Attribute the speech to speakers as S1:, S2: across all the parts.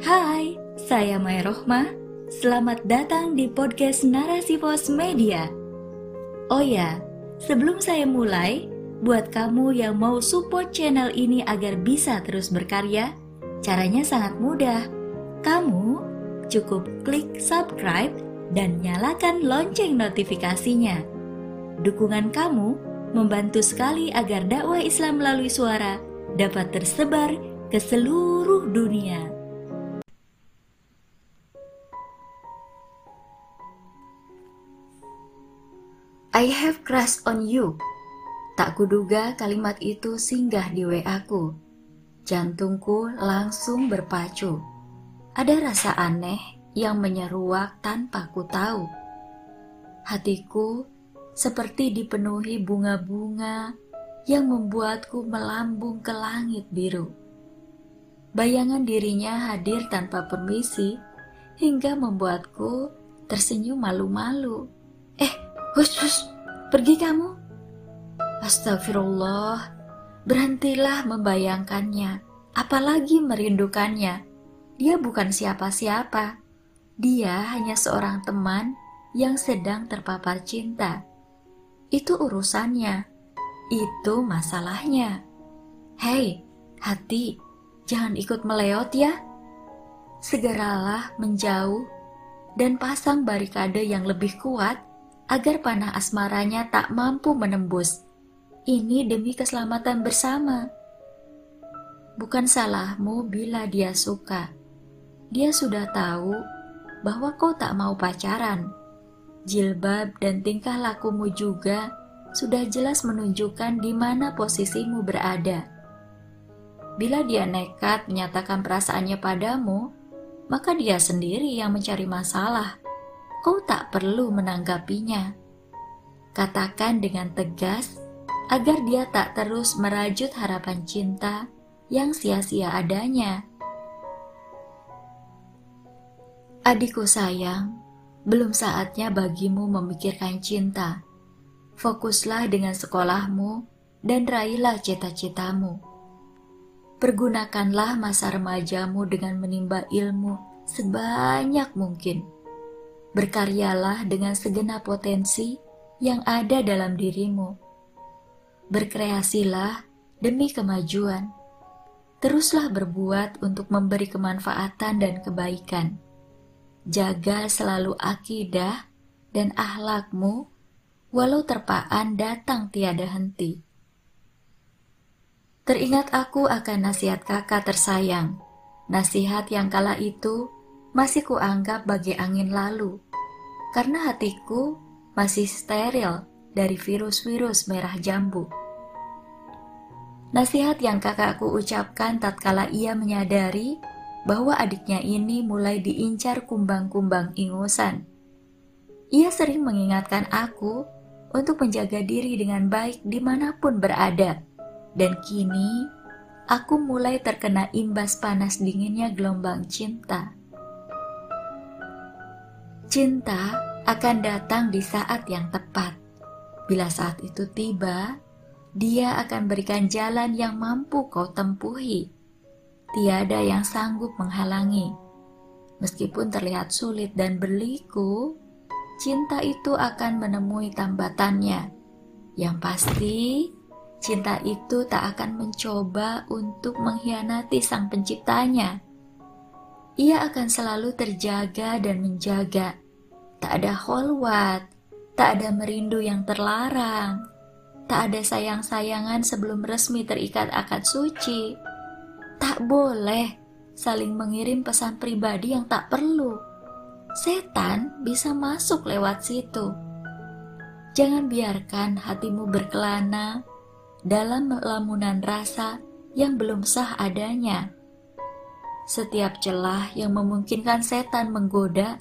S1: Hai, saya Maya Rohmah. Selamat datang di podcast Narasi Pos Media. Oh ya, sebelum saya mulai, buat kamu yang mau support channel ini agar bisa terus berkarya, caranya sangat mudah. Kamu cukup klik subscribe dan nyalakan lonceng notifikasinya. Dukungan kamu membantu sekali agar dakwah Islam melalui suara dapat tersebar ke seluruh dunia. I have crush on you. Tak kuduga kalimat itu singgah di WA-ku. Jantungku langsung berpacu. Ada rasa aneh yang menyeruak tanpa ku tahu. Hatiku seperti dipenuhi bunga-bunga yang membuatku melambung ke langit biru. Bayangan dirinya hadir tanpa permisi hingga membuatku tersenyum malu-malu. Eh, Hus, hus, pergi kamu. Astagfirullah, berhentilah membayangkannya, apalagi merindukannya. Dia bukan siapa-siapa. Dia hanya seorang teman yang sedang terpapar cinta. Itu urusannya. Itu masalahnya. Hei, hati, jangan ikut meleot ya. Segeralah menjauh dan pasang barikade yang lebih kuat agar panah asmaranya tak mampu menembus. Ini demi keselamatan bersama. Bukan salahmu bila dia suka. Dia sudah tahu bahwa kau tak mau pacaran. Jilbab dan tingkah lakumu juga sudah jelas menunjukkan di mana posisimu berada. Bila dia nekat menyatakan perasaannya padamu, maka dia sendiri yang mencari masalah kau tak perlu menanggapinya. Katakan dengan tegas agar dia tak terus merajut harapan cinta yang sia-sia adanya. Adikku sayang, belum saatnya bagimu memikirkan cinta. Fokuslah dengan sekolahmu dan raihlah cita-citamu. Pergunakanlah masa remajamu dengan menimba ilmu sebanyak mungkin Berkaryalah dengan segenap potensi yang ada dalam dirimu. Berkreasilah demi kemajuan. Teruslah berbuat untuk memberi kemanfaatan dan kebaikan. Jaga selalu akidah dan ahlakmu, walau terpaan datang tiada henti. Teringat aku akan nasihat kakak tersayang, nasihat yang kala itu masih kuanggap bagi angin lalu, karena hatiku masih steril dari virus-virus merah jambu. Nasihat yang kakakku ucapkan tatkala ia menyadari bahwa adiknya ini mulai diincar kumbang-kumbang ingusan. Ia sering mengingatkan aku untuk menjaga diri dengan baik di mana pun berada. Dan kini, aku mulai terkena imbas panas dinginnya gelombang cinta. Cinta akan datang di saat yang tepat. Bila saat itu tiba, dia akan berikan jalan yang mampu kau tempuhi. Tiada yang sanggup menghalangi. Meskipun terlihat sulit dan berliku, cinta itu akan menemui tambatannya. Yang pasti, cinta itu tak akan mencoba untuk mengkhianati sang penciptanya ia akan selalu terjaga dan menjaga. Tak ada holwat, tak ada merindu yang terlarang, tak ada sayang-sayangan sebelum resmi terikat akad suci. Tak boleh saling mengirim pesan pribadi yang tak perlu. Setan bisa masuk lewat situ. Jangan biarkan hatimu berkelana dalam lamunan rasa yang belum sah adanya setiap celah yang memungkinkan setan menggoda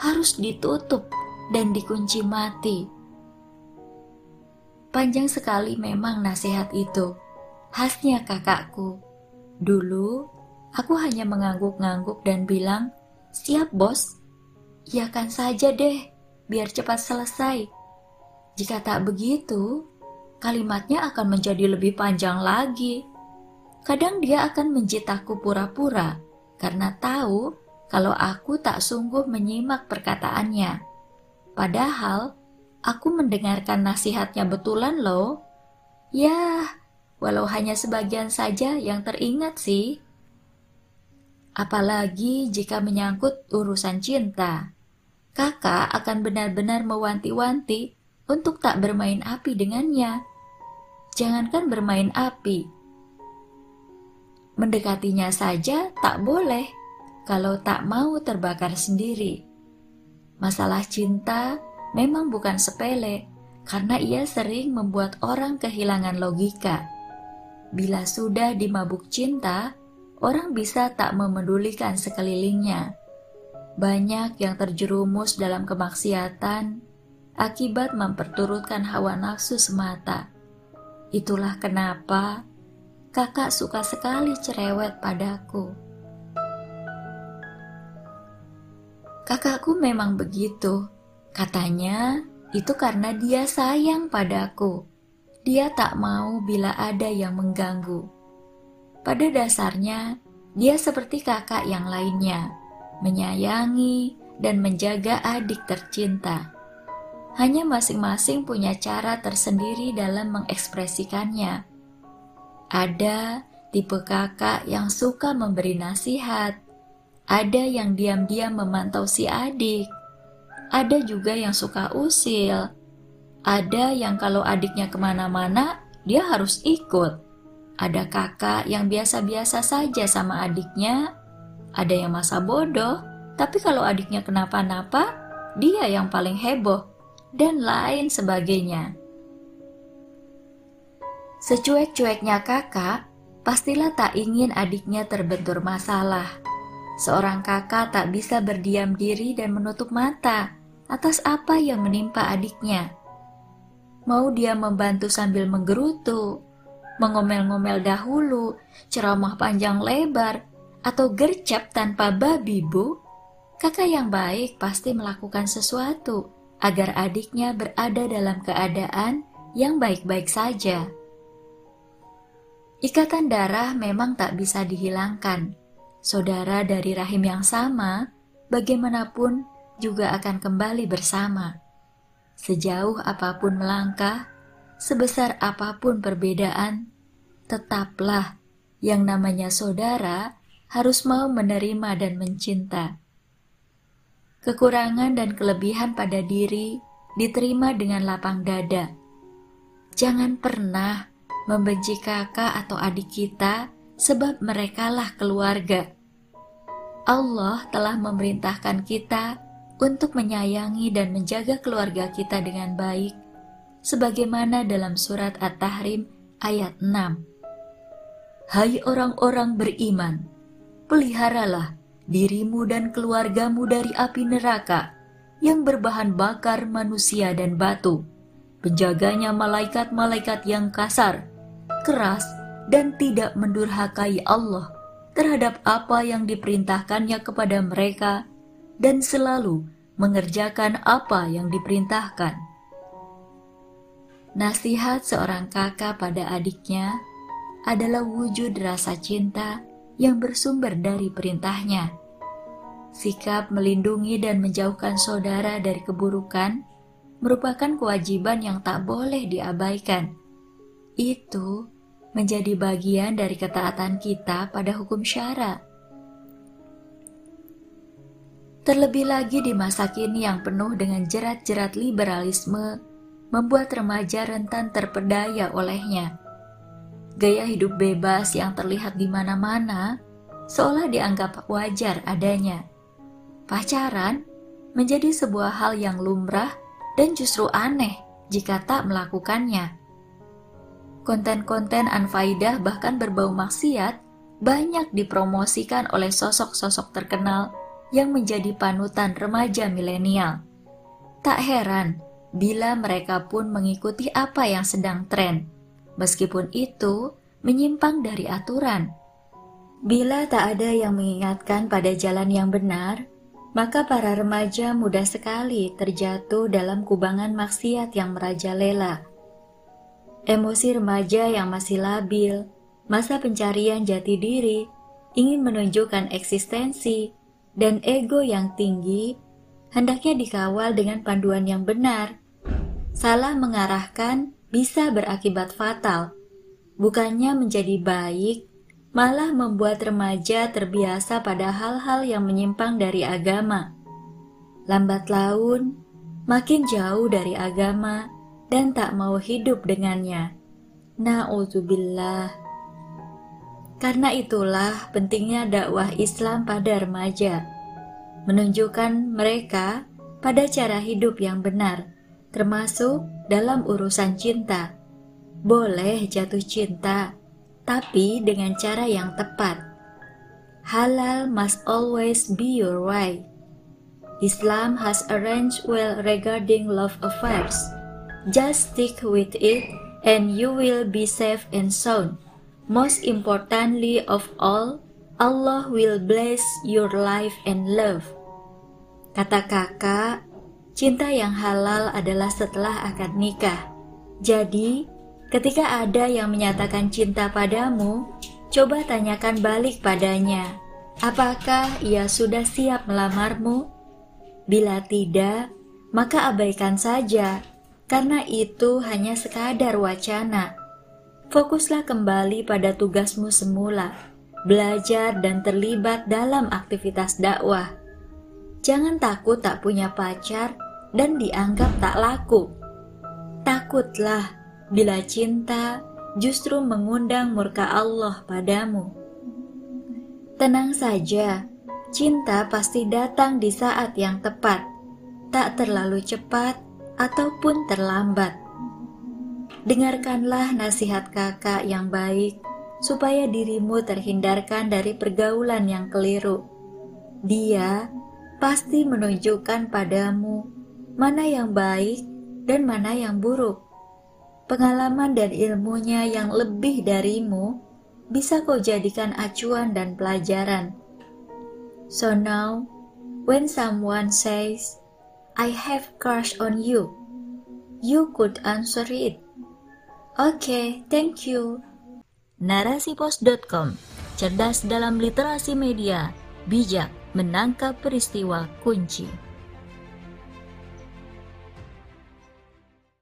S1: harus ditutup dan dikunci mati. Panjang sekali memang nasihat itu, khasnya kakakku. Dulu, aku hanya mengangguk-ngangguk dan bilang, siap bos, iakan saja deh, biar cepat selesai. Jika tak begitu, kalimatnya akan menjadi lebih panjang lagi. Kadang dia akan mencitaku pura-pura, karena tahu kalau aku tak sungguh menyimak perkataannya. Padahal aku mendengarkan nasihatnya betulan loh. Ya, walau hanya sebagian saja yang teringat sih. Apalagi jika menyangkut urusan cinta. Kakak akan benar-benar mewanti-wanti untuk tak bermain api dengannya. Jangankan bermain api, Mendekatinya saja tak boleh kalau tak mau terbakar sendiri. Masalah cinta memang bukan sepele karena ia sering membuat orang kehilangan logika. Bila sudah dimabuk cinta, orang bisa tak memedulikan sekelilingnya. Banyak yang terjerumus dalam kemaksiatan akibat memperturutkan hawa nafsu semata. Itulah kenapa kakak suka sekali cerewet padaku. Kakakku memang begitu. Katanya itu karena dia sayang padaku. Dia tak mau bila ada yang mengganggu. Pada dasarnya, dia seperti kakak yang lainnya, menyayangi dan menjaga adik tercinta. Hanya masing-masing punya cara tersendiri dalam mengekspresikannya. Ada tipe kakak yang suka memberi nasihat, ada yang diam-diam memantau si adik, ada juga yang suka usil, ada yang kalau adiknya ke mana-mana dia harus ikut. Ada kakak yang biasa-biasa saja sama adiknya, ada yang masa bodoh, tapi kalau adiknya kenapa-napa, dia yang paling heboh, dan lain sebagainya. Secuek-cueknya kakak, pastilah tak ingin adiknya terbentur masalah. Seorang kakak tak bisa berdiam diri dan menutup mata atas apa yang menimpa adiknya. Mau dia membantu sambil menggerutu, mengomel-ngomel dahulu, ceramah panjang lebar, atau gercep tanpa babi bu, kakak yang baik pasti melakukan sesuatu agar adiknya berada dalam keadaan yang baik-baik saja. Ikatan darah memang tak bisa dihilangkan. Saudara dari rahim yang sama, bagaimanapun juga akan kembali bersama. Sejauh apa pun melangkah, sebesar apa pun perbedaan, tetaplah yang namanya saudara harus mau menerima dan mencinta. Kekurangan dan kelebihan pada diri diterima dengan lapang dada. Jangan pernah membenci kakak atau adik kita sebab merekalah keluarga. Allah telah memerintahkan kita untuk menyayangi dan menjaga keluarga kita dengan baik, sebagaimana dalam surat At-Tahrim ayat 6. Hai orang-orang beriman, peliharalah dirimu dan keluargamu dari api neraka yang berbahan bakar manusia dan batu. Penjaganya malaikat-malaikat yang kasar, keras, dan tidak mendurhakai Allah terhadap apa yang diperintahkannya kepada mereka dan selalu mengerjakan apa yang diperintahkan. Nasihat seorang kakak pada adiknya adalah wujud rasa cinta yang bersumber dari perintahnya. Sikap melindungi dan menjauhkan saudara dari keburukan merupakan kewajiban yang tak boleh diabaikan. Itu menjadi bagian dari ketaatan kita pada hukum syara. Terlebih lagi di masa kini yang penuh dengan jerat-jerat liberalisme, membuat remaja rentan terpedaya olehnya. Gaya hidup bebas yang terlihat di mana-mana seolah dianggap wajar adanya. Pacaran menjadi sebuah hal yang lumrah dan justru aneh jika tak melakukannya. Konten-konten anfaidah bahkan berbau maksiat banyak dipromosikan oleh sosok-sosok terkenal yang menjadi panutan remaja milenial. Tak heran bila mereka pun mengikuti apa yang sedang tren, meskipun itu menyimpang dari aturan. Bila tak ada yang mengingatkan pada jalan yang benar, maka para remaja mudah sekali terjatuh dalam kubangan maksiat yang merajalela emosi remaja yang masih labil, masa pencarian jati diri, ingin menunjukkan eksistensi dan ego yang tinggi, hendaknya dikawal dengan panduan yang benar. Salah mengarahkan bisa berakibat fatal, bukannya menjadi baik, malah membuat remaja terbiasa pada hal-hal yang menyimpang dari agama. Lambat laun, makin jauh dari agama dan tak mau hidup dengannya. Na'udzubillah. Karena itulah pentingnya dakwah Islam pada remaja, menunjukkan mereka pada cara hidup yang benar, termasuk dalam urusan cinta. Boleh jatuh cinta, tapi dengan cara yang tepat. Halal must always be your way. Islam has arranged well regarding love affairs. Just stick with it and you will be safe and sound. Most importantly of all, Allah will bless your life and love. Kata kakak, cinta yang halal adalah setelah akad nikah. Jadi, ketika ada yang menyatakan cinta padamu, coba tanyakan balik padanya. Apakah ia sudah siap melamarmu? Bila tidak, maka abaikan saja, karena itu hanya sekadar wacana fokuslah kembali pada tugasmu semula, belajar dan terlibat dalam aktivitas dakwah. Jangan takut tak punya pacar dan dianggap tak laku. Takutlah bila cinta justru mengundang murka Allah padamu. Tenang saja, cinta pasti datang di saat yang tepat, tak terlalu cepat ataupun terlambat. Dengarkanlah nasihat kakak yang baik, supaya dirimu terhindarkan dari pergaulan yang keliru. Dia pasti menunjukkan padamu mana yang baik dan mana yang buruk. Pengalaman dan ilmunya yang lebih darimu bisa kau jadikan acuan dan pelajaran. So now, when someone says, I have crush on you, you could answer it.
S2: Okay, thank you. Narasipos.com, cerdas dalam literasi media, bijak menangkap peristiwa kunci.